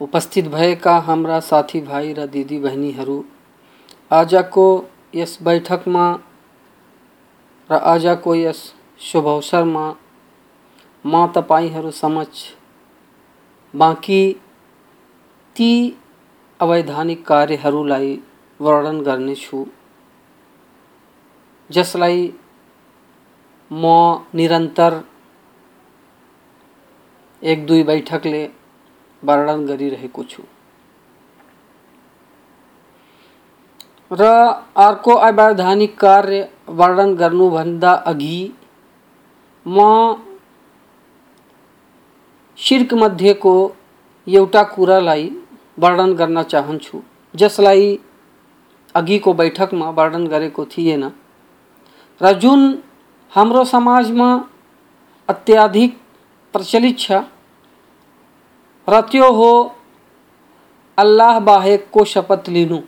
उपस्थित भएका हाम्रा साथीभाइ र दिदीबहिनीहरू आजको यस बैठकमा र आजको यस शुभ अवसरमा म तपाईँहरू समक्ष। बाँकी ती अवैधानिक कार्यहरूलाई वर्णन गर्नेछु। जसलाई म निरन्तर एक दुई बैठकले वर्णन गरिरहेको छु। र अवैधानिक कार्य वर्णन गर्नुभन्दा अघि म शिर्क मध्येको एउटा कुरालाई वर्णन गर्न चाहन्छु, जसलाई अघिको बैठकमा वर्णन गरेको थिएन। र जुन हाम्रो समाजमा अत्याधिक प्रचलित छ, र त्यो हो अल्लाह बाहेकको शपथ लिनु।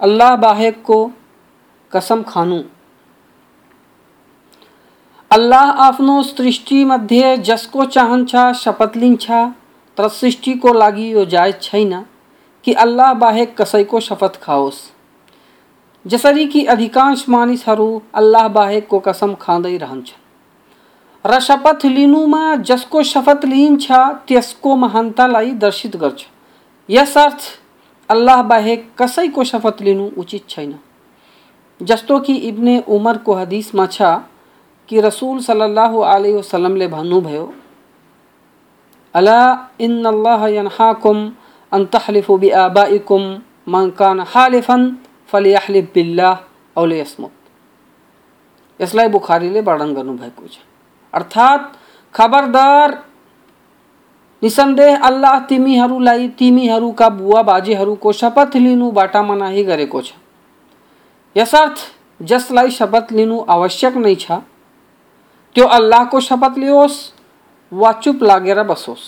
अल्लाह बाहेकको कसम खानु। अल्लाह आफ्नो सृष्टिमध्ये जसको चाहन्छ शपथ लिन्छ तर सृष्टिको लागि यो जायज़ छैन कि अल्लाह बाहेक कसैको शपथ खाओस्। जसरी कि अधिकांश मानिसहरू अल्लाह बाहेकको कसम खाँदै रहन्छन् र शपथ लिनुमा जसको शपथ लिइन्छ त्यसको महानतालाई दर्शित गर्छ। यस अर्थ अल्लाह बाहेक कसैको शपथ लिनु उचित छैन। जस्तो कि इब्ने उमरको हदिसमा छ कि रसुल सल्लल्लाहु अलैहि वसल्लमले भन्नुभयो अला इन अल्लाह यनहाकुम अन तहलिफु बिआबाइकुम मन कान हालिफन फलियहलिफ बिल्लाह औ लियस्मुत। यसलाई बुखारीले वर्णन गर्नुभएको छ। अर्थात् खबरदार निसन्देह अल्लाह तिमी तिमीहरूलाई तिमीहरूका बुवा बाजेहरूको शपथ लिनुबाट मनाही गरेको छ। यसर्थ, जसलाई शपथ लिनु आवश्यक नै छ, त्यो अल्लाहको शपथ लियोस्, वा चुप लागेर बसोस्।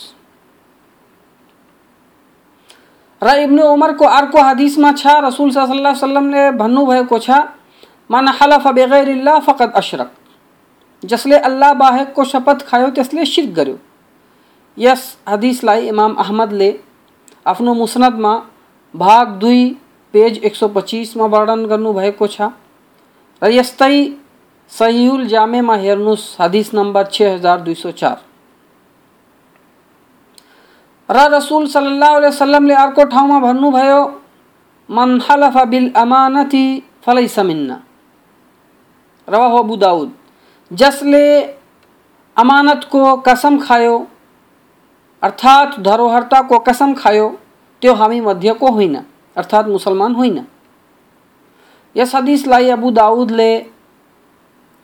र इब्न उमरको अर्को हदिसमा छ, रसुल सल्लाह सल्लमले भन्नुभएको छ, मन हलफ बेगैरिल्लाह फकत अशरक। जसले अल्लाह बाहेकको शपथ खायो, त्यसले शिर्क गर्यो। यस हदिसलाई इमाम अहमदले आफ्नो मुसनदमा भाग दुई, पेज एक सौ पच्चिसमा वर्णन गर्नुभएको छ। र यस्तै सहिउल जामेमा हेर्नुहोस् हदिस नम्बर छ हज़ार दुई सौ चार। र रसुल सल्लाह वसल्लमले अर्को ठाउँमा भन्नुभयो, मन हलफ बिल अमानती फलै समिन्ना रवाह अबू दाउद जसले अमानतको कसम खायो अर्थात धरोहरता को कसम खायो, त्यो हामी मध्यको होइन, अर्थात् मुसलमान होइन। यस हदिसलाई अबु दाउदले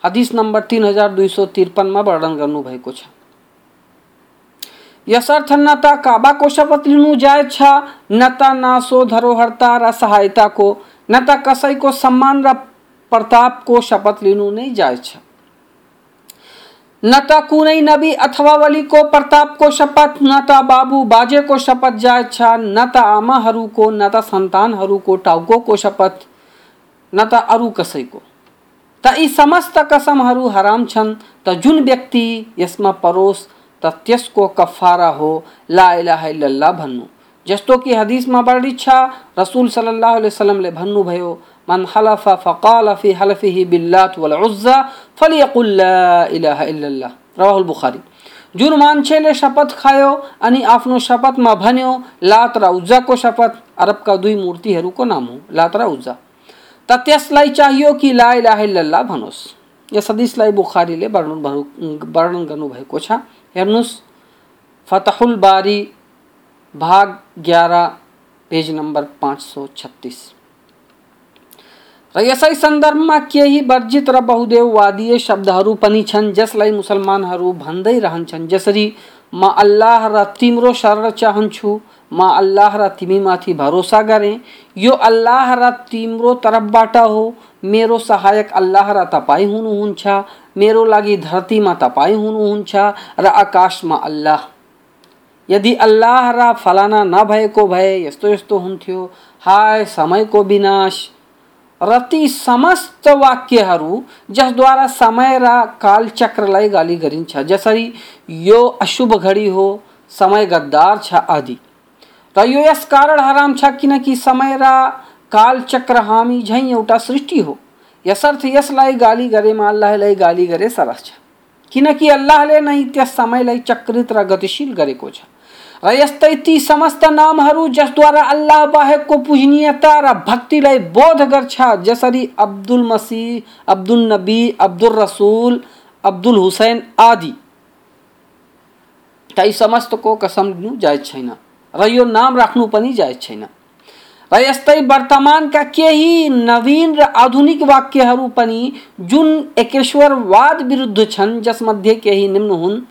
हदिस नम्बर तिन हज़ार दुई सौ त्रिपन्नमा वर्णन गर्नुभएको छ। यसर्थ न त काबाको शपथ लिनु जायज़ छ, न त नासो धरोहरता र सहायताको, न त कसैको सम्मान र प्रतापको शपथ लिनु नै जायज़ छ। न त कुनै नबी अथवा वली को प्रताप को शपथ, न बाबू बाजे को शपथ जायज़ छ न त आमाहरूको न त सन्तानहरूको टाउकोको शपथ, न त अरू कसैको त यी समस्त कसमहरू हराम छन्। त जुन व्यक्ति यसमा परोस्, त त्यसको कफारा हो। ला इलाहा इल्लल्लाह भन्नु। जस्तो कि हदिसमा वर्णित छ, रसुल अलैहि वसल्लमले भन्नुभयो मन हलफ फ़काल फ़ी हलफिही बिल्लात वल उज़्ज़ा फलियकुल ला इलाहा इल्लल्लाह रवाहुल बुखारी जुन मान्छेले शपथ खायो अनि आफ्नो शपथमा भन्यो लात र उज्जाको शपथ अरबका दुई मूर्तिहरूको नाम हो लात र उज्जा त त्यसलाई चाहियो कि ला इलाहा इल्लल्लाह भनोस् यस हदिसलाई बुखारीले वर्णन वर्णन गर्नुभएको छ हेर्नुहोस् फतहुल बारी भाग ग्यारह पेज नंबर पाँच सौ छत्तीस र यसै सन्दर्भमा केही वर्जित र बहुदेववादीय शब्दहरू पनि छन् जसलाई मुसलमानहरू भन्दै रहन्छन् जसरी म अल्लाह र तिम्रो शरण चाहन्छु म अल्लाह र तिमीमाथि भरोसा गरेँ। यो अल्लाह र तिम्रो तर्फबाट हो, मेरो सहायक अल्लाह र तपाईँ हुनुहुन्छ मेरो लागि धरतीमा तपाईँ हुनुहुन्छ र आकाशमा अल्लाह। यदि अल्लाह र फलाना नभएको भए यस्तो यस्तो हुन्थ्यो। हाय समयको विनाश। र ती समस्त वाक्यहरू, जसद्वारा समय र कालचक्रलाई गाली गरिन्छ। जसरी यो अशुभ घडी हो, समय गद्दार छ आदि। यो यस कारण हराम छ, किनकि समय र कालचक्र हामी झैँ एउटा सृष्टि हो। यसर्थ यसलाई गाली गरेमा अल्लाहलाई गाली गरे सरस छ। किनकि अल्लाहले नै त्यस समयलाई चक्रित र गतिशील गरेको छ। यस्तै ती समस्त नामहरू जसद्वारा अल्लाह बाहेकको पूजनीयता र भक्तिलाई बोध गर्छ, जसरी अब्दुल मसीह अब्दुल नबी, अब्दुल रसुल, अब्दुल हुसैन आदि। ती समस्तको कसम लिनु जायज़ छैन र यो नाम राख्नु पनि जायज़ छैन। र यस्तै वर्तमानका केही नवीन र आधुनिक वाक्यहरू पनि जुन एकेश्वरवाद विरुद्ध छन्, जसमध्ये केही निम्न हुन्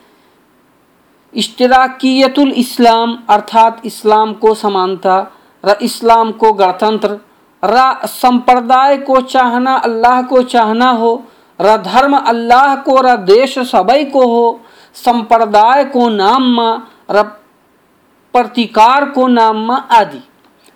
इश्तराकियतुल इस्लाम अर्थात इस्लाम को समानता, र इस्लाम को गणतंत्र, र संप्रदाय को चाहना अल्लाह को चाहना हो, र धर्म अल्लाह को, र देश सबै को हो, संप्रदाय को नाममा, र प्रतिकार को नाम नाममा आदि।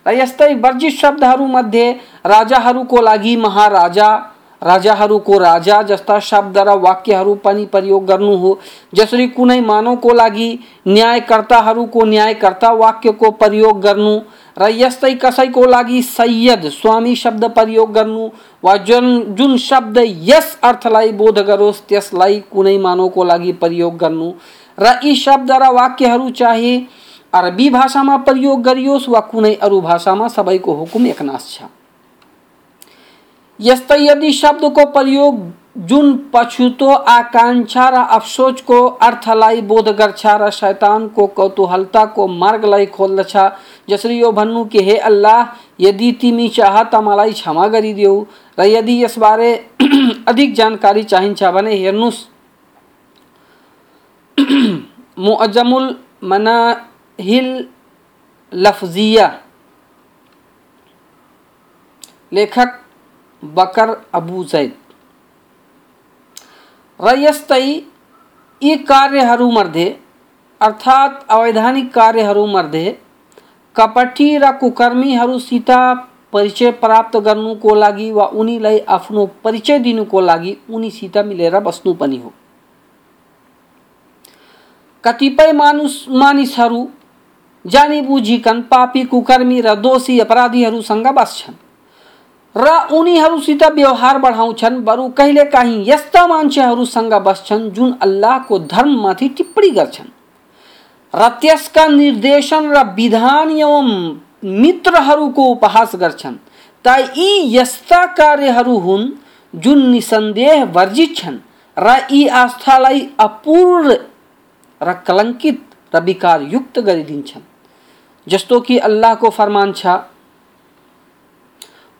यस्तै वर्जित शब्दहरूमध्ये राजाहरूको लागि महाराजा राजाहरूको राजा जस्ता शब्द र वाक्यहरू पनि प्रयोग गर्नु हो। जसरी कुनै मानवको लागि न्यायकर्ताहरूको न्यायकर्ता वाक्यको प्रयोग गर्नु र यस्तै कसैको लागि सैयद स्वामी शब्द प्रयोग गर्नु वा जुन जुन शब्द यस अर्थलाई बोध गरोस्, त्यसलाई कुनै मानवको लागि प्रयोग गर्नु र यी शब्द र वाक्यहरू चाहे अरबी भाषामा प्रयोग गरियोस् वा कुनै अरू भाषामा सबैको हुकुम एकनाश छ। यस्तै यदि शब्दको प्रयोग जुन पछुतो आकांक्षा र अफसोचको अर्थलाई बोध गर्छ र शैतानको कौतूहलताको मार्गलाई खोल्दछ, जसरी यो भन्नु कि, हे अल्लाह, यदि तिमी चाह त मलाई क्षमा गरिदेऊ र यदि यसबारे अधिक जानकारी चाहिन्छ भने हेर्नुहोस् मुअजमुल मनाहिल लफ्जिया लेखक बकर अबू जैद। र यस्तै यी कार्यहरूमध्ये अर्थात् अवैधानिक कार्यहरूमध्ये कपटी र कुकर्मीहरूसित परिचय प्राप्त गर्नुको लागि वा उनीलाई आफ्नो परिचय दिनुको लागि उनीसित मिलेर बस्नु पनि हो। कतिपय मानुस, मानिसहरू जानी बुझिकन पापी, कुकर्मी र दोषी अपराधीहरूसँग बस्छन्। र उनीहरूसित व्यवहार बढाउँछन्, बरु कहिलेकाहीँ यस्ता मान्छेहरूसँग बस्छन् जुन अल्लाहको धर्ममाथि टिप्पणी गर्छन्। र त्यसका निर्देशन र विधान एवं मित्रहरूको उपहास गर्छन्। त यी यस्ता कार्यहरू हुन् जुन निसन्देह वर्जित छन् र यी आस्थालाई अपूर्ण र कलङ्कित र विकारयुक्त गरिदिन्छन्। जस्तो कि अल्लाहको फरमान छ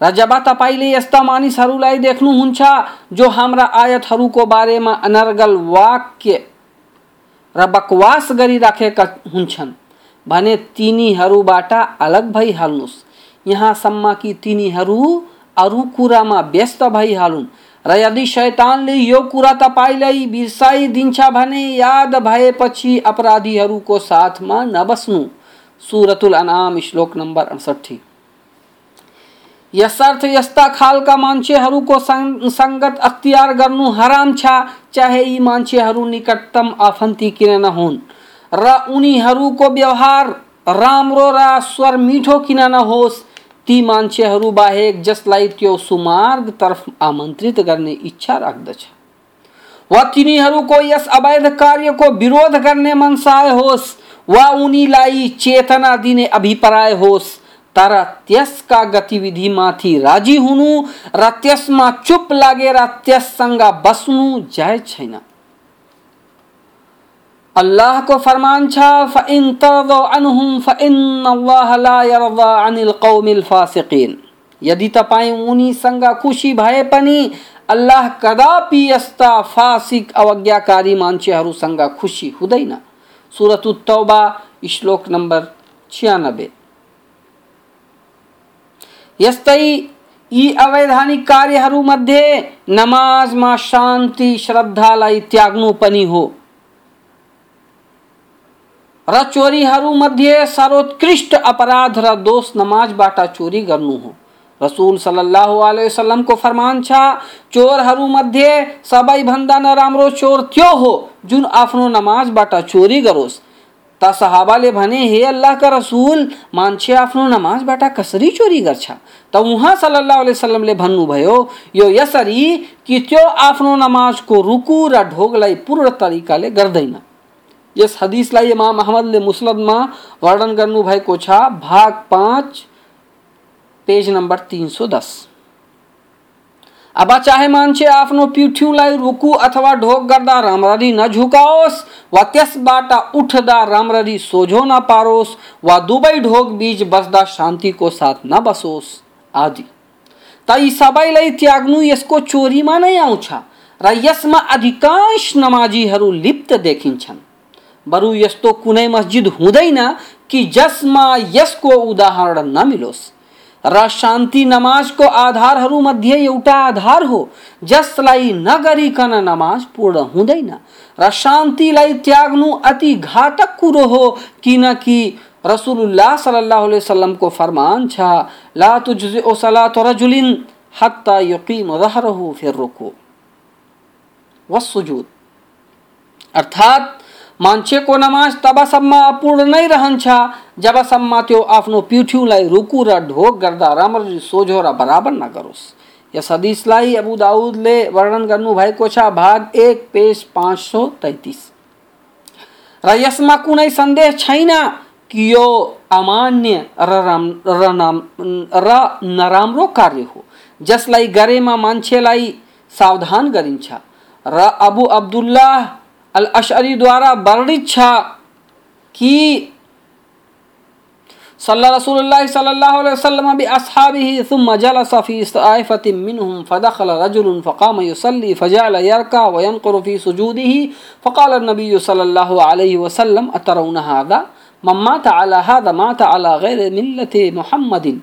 र जब तपाईँले यस्ता मानिसहरूलाई देख्नुहुन्छ जो हाम्रा आयतहरूको बारेमा अनर्गल वाक्य र बकवास गरिराखेका हुन्छन् भने तिनीहरूबाट अलग भइहाल्नुहोस् यहाँसम्म कि तिनीहरू अरू कुरामा व्यस्त भइहालुन्। र यदि शैतानले यो कुरा तपाईँलाई बिर्साइदिन्छ भने याद भएपछि अपराधीहरूको साथमा नबस्नु। सुरतुल अनाम, श्लोक नम्बर अडसट्ठी। यसर्थ यस्ता खालका मान्छेहरूको सङ्गत अख्तियार गर्नु हराम छ, चाहे यी मान्छेहरू निकटतम आफन्ती किन नहुन्। र उनीहरूको व्यवहार राम्रो र स्वर मिठो किन नहोस् ती मान्छेहरू बाहेक जसलाई त्यो सुमार्गतर्फ आमन्त्रित गर्ने इच्छा राख्दछ। वा तिनीहरूको यस अवैध कार्यको विरोध गर्ने मनसाय होस् वा उनीलाई चेतना दिने अभिप्राय होस् तर त्यसका गतिविधिमाथि राजी हुनु र त्यसमा चुप लागेर त्यससँग बस्नु जायज छैन। अल्लाह को फरमान छा यदि तपाईँ उनीसँग खुसी भए पनि, अल्लाह कदापि यस्ता फासिक अवज्ञाकारी मान्छेहरूसँग खुसी हुँदैन। सुरत तौबा, श्लोक नम्बर छियानब्बे यस्तै यी अवैधानिक कार्यहरूमध्ये नमाजमा शान्ति श्रद्धालाई त्याग्नु पनि हो। र चोरीहरूमध्ये सर्वोत्कृष्ट अपराध र दोष नमाजबाट चोरी गर्नु हो। रसूल सल्लल्लाहु अलैहि वसल्लम को फरमान छ चोरहरूमध्ये सबैभन्दा नराम्रो चोर त्यो हो जुन आफ्नो नमाजबाट चोरी गरोस्। त सहाबाले भने, हे अल्लाहका रसुल, मान्छे आफ्नो नमाजबाट कसरी चोरी गर्छ? त उहाँ सल्लल्लाहु अलैहि वसल्लमले भन्नुभयो, यो यसरी कि त्यो आफ्नो नमाजको रुकु र ढोगलाई पूर्ण तरिकाले गर्दैन। यस हदिसलाई इमाम अहमदले मुस्लदमा वर्णन छ, भाग पाँच, पेज नम्बर तिन सौ दस। अब चाहे मान्छे आफ्नो पिठ्युलाई रुकु अथवा ढोक गर्दा राम्ररी नझुकाओस् वा त्यसबाट उठ्दा राम्ररी सोझो नपारोस् वा दुवै ढोक बीच बस्दा शान्तिको साथ नबसोस् आदि। त यी सबैलाई त्याग्नु यसको चोरीमा नै आउँछ र यसमा अधिकांश नमाजीहरू लिप्त देखिन्छन्। बरु यस्तो कुनै मस्जिद हुँदैन कि जसमा यसको उदाहरण नमिलोस् र शान्ति नमाजको आधारहरूमध्ये एउटा आधार हो जसलाई नगरिकन नमाज़ पूर्ण हुँदैन र शान्तिलाई त्याग्नु अति घातक कुरो हो किनकि रसुलुल्लाह सल्लल्लाहु अलैहि वसल्लमको फरमान छ ला तुजजिउ सलातु रजुलिन हत्ता युकीम ज़हरहु फिर रुकू वसुजूद अर्थात मान्छेको नमाज़ तबसम्म अपूर्ण नै रहन्छ जबसम्म त्यो आफ्नो पिठ्युलाई रुकु र ढोक गर्दा राम्ररी सोझो र बराबर नगरोस् यस हदिसलाई अबु दाउदले वर्णन गर्नुभएको छ, भाग एक, पेज पाँच सौ तैतिस। र यसमा कुनै सन्देह छैन कि यो अमान्य र नराम्रो कार्य हो, जसलाई गरेमा मान्छेलाई सावधान गरिन्छ। र अबु अब्दुल्लाह अल अशरी द्वारा वर्णित छ कि सल्ला रसूलुल्लाह सल्लल्लाहु अलैहि वसल्लम बि अस्हाबिही थुम्मा जलस फी ताइफतिन मिनहुम फदखल रजुल फकाम युसल्ली फजअल यरका व यनकुरु फी सुजूदिही फकाल नबी सल्लल्लाहु अलैहि वसल्लम अतरउन हादा मम्मात अला हादा मात अला गैर मिल्लत मुहम्मदिन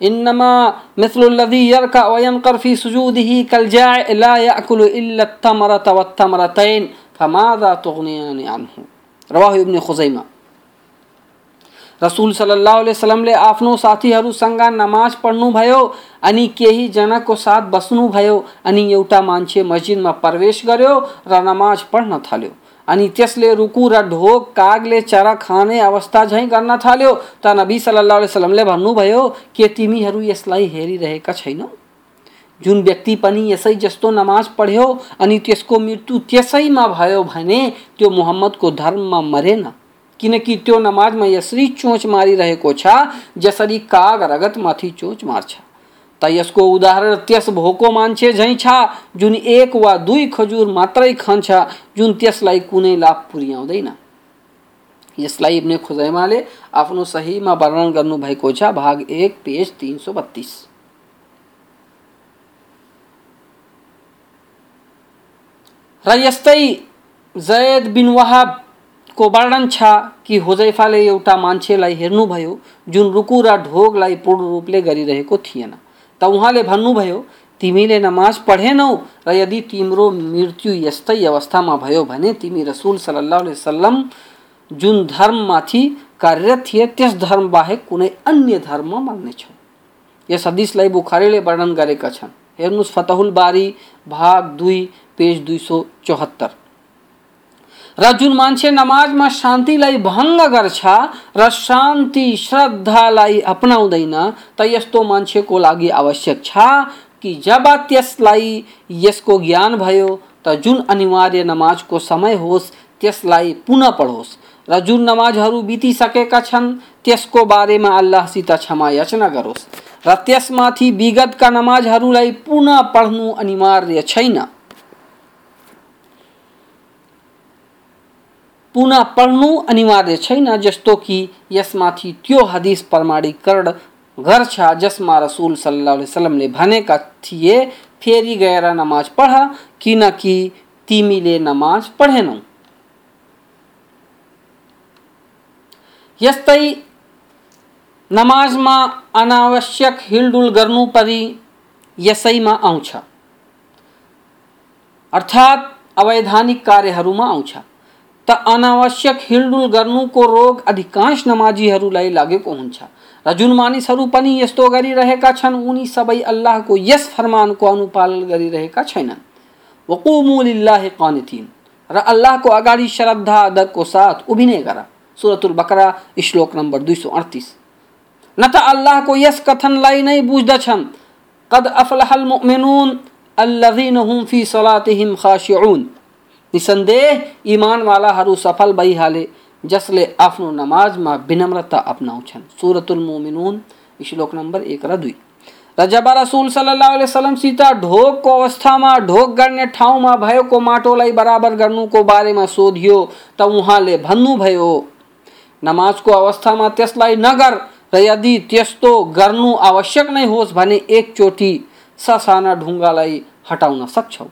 इन्नमा मिसलुल्लज़ी यरका वयनकर फी सुजूदिही कल जाए ला याकुलु इल्ला तमरत वत्तमरतैन फमाजा तुगनियान अन्हु रवाह इब्न खुजैमा रसूल सल्लल्लाहु अलैहि वसल्लमले आफ्नो साथीहरूसँग नमाज पढ्नुभयो अनि केही जनाको साथ बस्नुभयो अनि एउटा मान्छे मस्जिदमा प्रवेश गर्यो र नमाज पढ्न थाल्यो अनि त्यसले रुकु र ढोक कागले चरा खाने अवस्था झैँ गर्न थाल्यो। त नबी सल्लाह सलमले भन्नुभयो के तिमीहरू यसलाई हेरिरहेका छैनौ? जुन व्यक्ति पनि यसै जस्तो नमाज पढ्यो अनि त्यसको मृत्यु त्यसैमा भयो भने त्यो मुहम्मदको धर्ममा मरेन। किनकि त्यो नमाजमा यसरी चोच मारिरहेको छ जसरी काग रगतमाथि चोच मार्छ। त यसको उदाहरण त्यस भोको मान्छे झैँ छ जुन एक वा दुई खजुर मात्रै खान्छ जुन त्यसलाई कुनै लाभ पुर्याउँदैन। यसलाई इब्ने खुजैमाले आफ्नो सहीमा वर्णन गर्नुभएको छ भाग एक पेज तिन सौ बत्तिस र यस्तै जयद बिन वहाबको वर्णन छ कि हुजैफाले एउटा मान्छेलाई हेर्नुभयो जुन रुकु र ढोगलाई पूर्ण रूपले गरिरहेको थिएन। त उहाँले भन्नुभयो तिमीले नमाज पढेनौ र यदि तिम्रो मृत्यु यस्तै अवस्थामा भयो भने तिमी रसुल सल्लाह वसल्लम जुन धर्ममाथि कार्यरत थिए त्यस धर्म बाहेक कुनै अन्य धर्म मान्नेछौ। यस हदिसलाई बुखारीले वर्णन गरेका छन्। हेर्नुहोस् फतहुल बारी भाग दुई पेज दुई सौ चौहत्तर। र जुन मान्छे नमाजमा शान्तिलाई भङ्ग गर्छ र शान्ति श्रद्धालाई अपनाउँदैन त यस्तो मान्छेको लागि आवश्यक छ कि जब त्यसलाई यसको ज्ञान भयो त जुन अनिवार्य नमाजको समय होस् त्यसलाई पुनः पढोस्। र जुन नमाजहरू बितिसकेका छन् त्यसको बारेमा अल्लाहसित क्षमा याचना गरोस्। र त्यसमाथि विगतका नमाजहरूलाई पुनः पढ्नु अनिवार्य छैन। पुनः पढ्नु अनिवार्य छैन, जस्तो कि यसमाथि त्यो हदिस प्रमाणीकरण गर्छ जसमा रसूल रसुल सल्लाह वसलमले भनेका थिए, फेरि गएर नमाज़ पढ, किनकि तिमीले नमाज़ पढेनौ। यस्तै नमाजमा अनावश्यक हिलडुल गर्नु परि यसैमा आउँछ। अर्थात् अवैधानिक कार्यहरूमा आउँछ। अनावश्यक हिलडुल गर्नुको रोग अधिकांश नमाजीहरूलाई लागेको हुन्छ। र जुन मानिसहरू पनि यस्तो गरिरहेका छन्, उनी सबै अल्लाहको यस फरमानको अनुपालन गरिरहेका छैनन्। वकुमुलिल्लाह कानिथिन र अल्लाहको अगाडि श्रद्धा अदरको साथ उभिने गर। सुरतुल बकरा, श्लोक नम्बर दुई सौ अडतिस। न त अल्लाहको यस कथनलाई नै बुझ्दछन्। कद अफलहल मुमिनुन अल्लज़ीन हुम फ़ी सलातिहिम खाशिऊन। निसन्देह इमानवालाहरू सफल भइहाले जसले आफ्नो नमाजमा विनम्रता अपनाउँछन्। सुरतुल मुमिनुन श्लोक नम्बर एक र दुई। र जब रसुल सल्लाह वसलमसित ढोकको अवस्थामा ढोक गर्ने ठाउँमा भएको माटोलाई बराबर गर्नुको बारेमा सोधियो त उहाँले भन्नुभयो नमाजको अवस्थामा त्यसलाई नगर र यदि त्यस्तो गर्नु आवश्यक नै होस् भने एकचोटि ससाना ढुङ्गालाई हटाउन सक्छौ।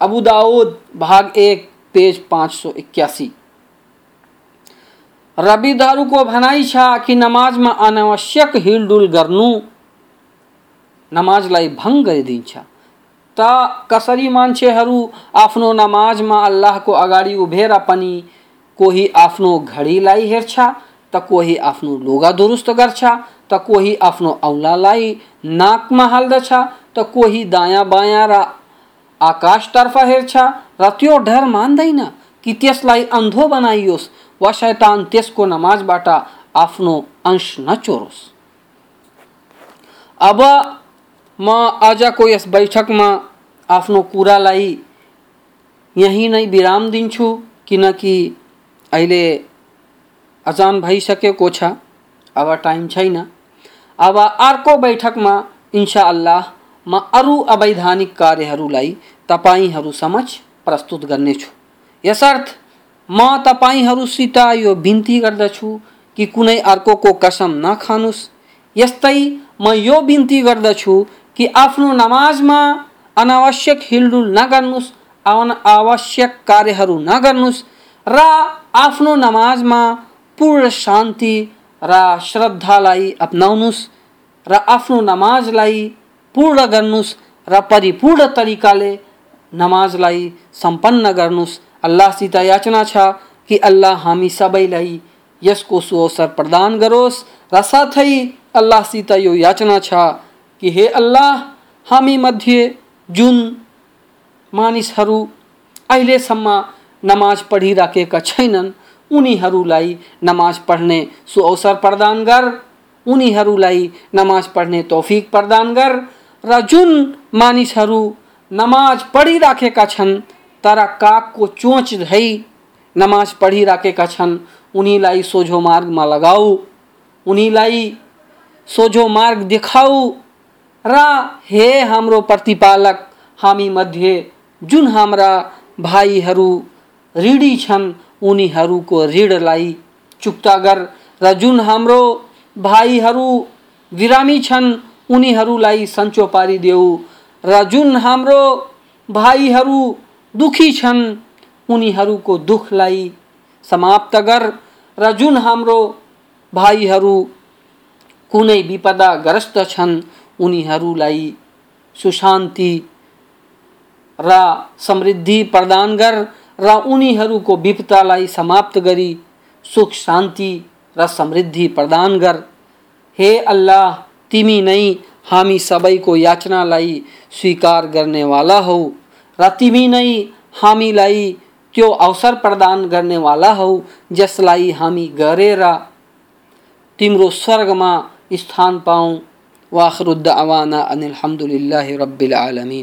अबु दाऊद भाग एक पेज पाँच सौ इक्यासी। रविदारूको भनाइ छ कि नमाजमा अनावश्यक हिलडुल गर्नु नमाजलाई भङ्ग गरिदिन्छ त कसरी मान्छेहरू आफ्नो नमाजमा अल्लाहको अगाडि उभेर पनि कोही आफ्नो घडीलाई हेर्छ त कोही आफ्नो लुगा दुरुस्त गर्छ त कोही आफ्नो औलालाई नाकमा हाल्दछ त कोही दायाँ बायाँ र आकाशतर्फ हेर्छ र त्यो डर मान्दैन कि त्यसलाई अन्धो बनाइयोस् वा शैतान त्यसको नमाजबाट आफ्नो अंश नचोरोस्। अब म आजको यस बैठकमा आफ्नो कुरालाई यहीँ नै विराम दिन्छु किनकि अहिले अजान भइसकेको छ अब टाइम छैन। अब अर्को बैठकमा इन्सा अल्लाह म अरू अवैधानिक कार्यहरूलाई तपाईँहरू समक्ष प्रस्तुत गर्नेछु। यसर्थ म तपाईँहरूसित यो बिन्ती गर्दछु कि कुनै अर्कोको कसम नखानुस्। यस्तै म यो बिन्ती गर्दछु कि आफ्नो नमाजमा अनावश्यक हिलडुल नगर्नुहोस् आवश्यक कार्यहरू नगर्नुहोस् र आफ्नो नमाजमा पूर्ण शान्ति र श्रद्धालाई अपनाउनुहोस् र आफ्नो नमाजलाई पूर्ण गर्नुहोस् र परिपूर्ण तरिकाले नमाजलाई सम्पन्न गर्नुहोस् अल्लाहसित याचना छ कि अल्लाह हामी सबैलाई यसको सुअवसर प्रदान गरोस्। र साथै अल्लाहसित यो याचना छ कि हे अल्लाह, हामी मध्ये जुन मानिसहरू अहिलेसम्म नमाज़ पढिराखेका छैनन् उनीहरूलाई नमाज़ पढ्ने सुअवसर प्रदान गर। उनीहरूलाई नमाज़ पढ्ने तौफिक प्रदान गर। र जुन मानिसहरू नमाज़ पढिराखेका छन्, तर कागको चोच झै नमाज़ पढिराखेका छन् उनीलाई सोझो मार्गमा लगाऊ। उनीलाई सोझो मार्ग देखाऊ। र, हे हाम्रो प्रतिपालक, हामी मध्ये जुन हाम्रा भाइहरू ऋणी छन् उनीहरूको ऋणलाई चुक्ता गर र जुन हाम्रो भाइहरू बिरामी छन् उनीहरूलाई सन्चो पारिदेऊ र जुन हाम्रो भाइहरू दुखी छन्, उनीहरूको दुखलाई समाप्त गर र जुन हाम्रो भाइहरू कुनै विपदाग्रस्त छन्, उनीहरूलाई सुशान्ति र समृद्धि प्रदान गर र उनीहरूको विपदालाई समाप्त गरी सुख शान्ति र समृद्धि प्रदान गर। हे अल्लाह तिमी नै हामी सबैको याचनालाई स्वीकार गर्नेवाला हौ र तिमी नै हामीलाई त्यो अवसर प्रदान गर्नेवाला हौ जसलाई हामी गरेर तिम्रो स्वर्गमा स्थान पाऊँ। वाखरुद्द अवाना अनिल रब्बिल आलमीन।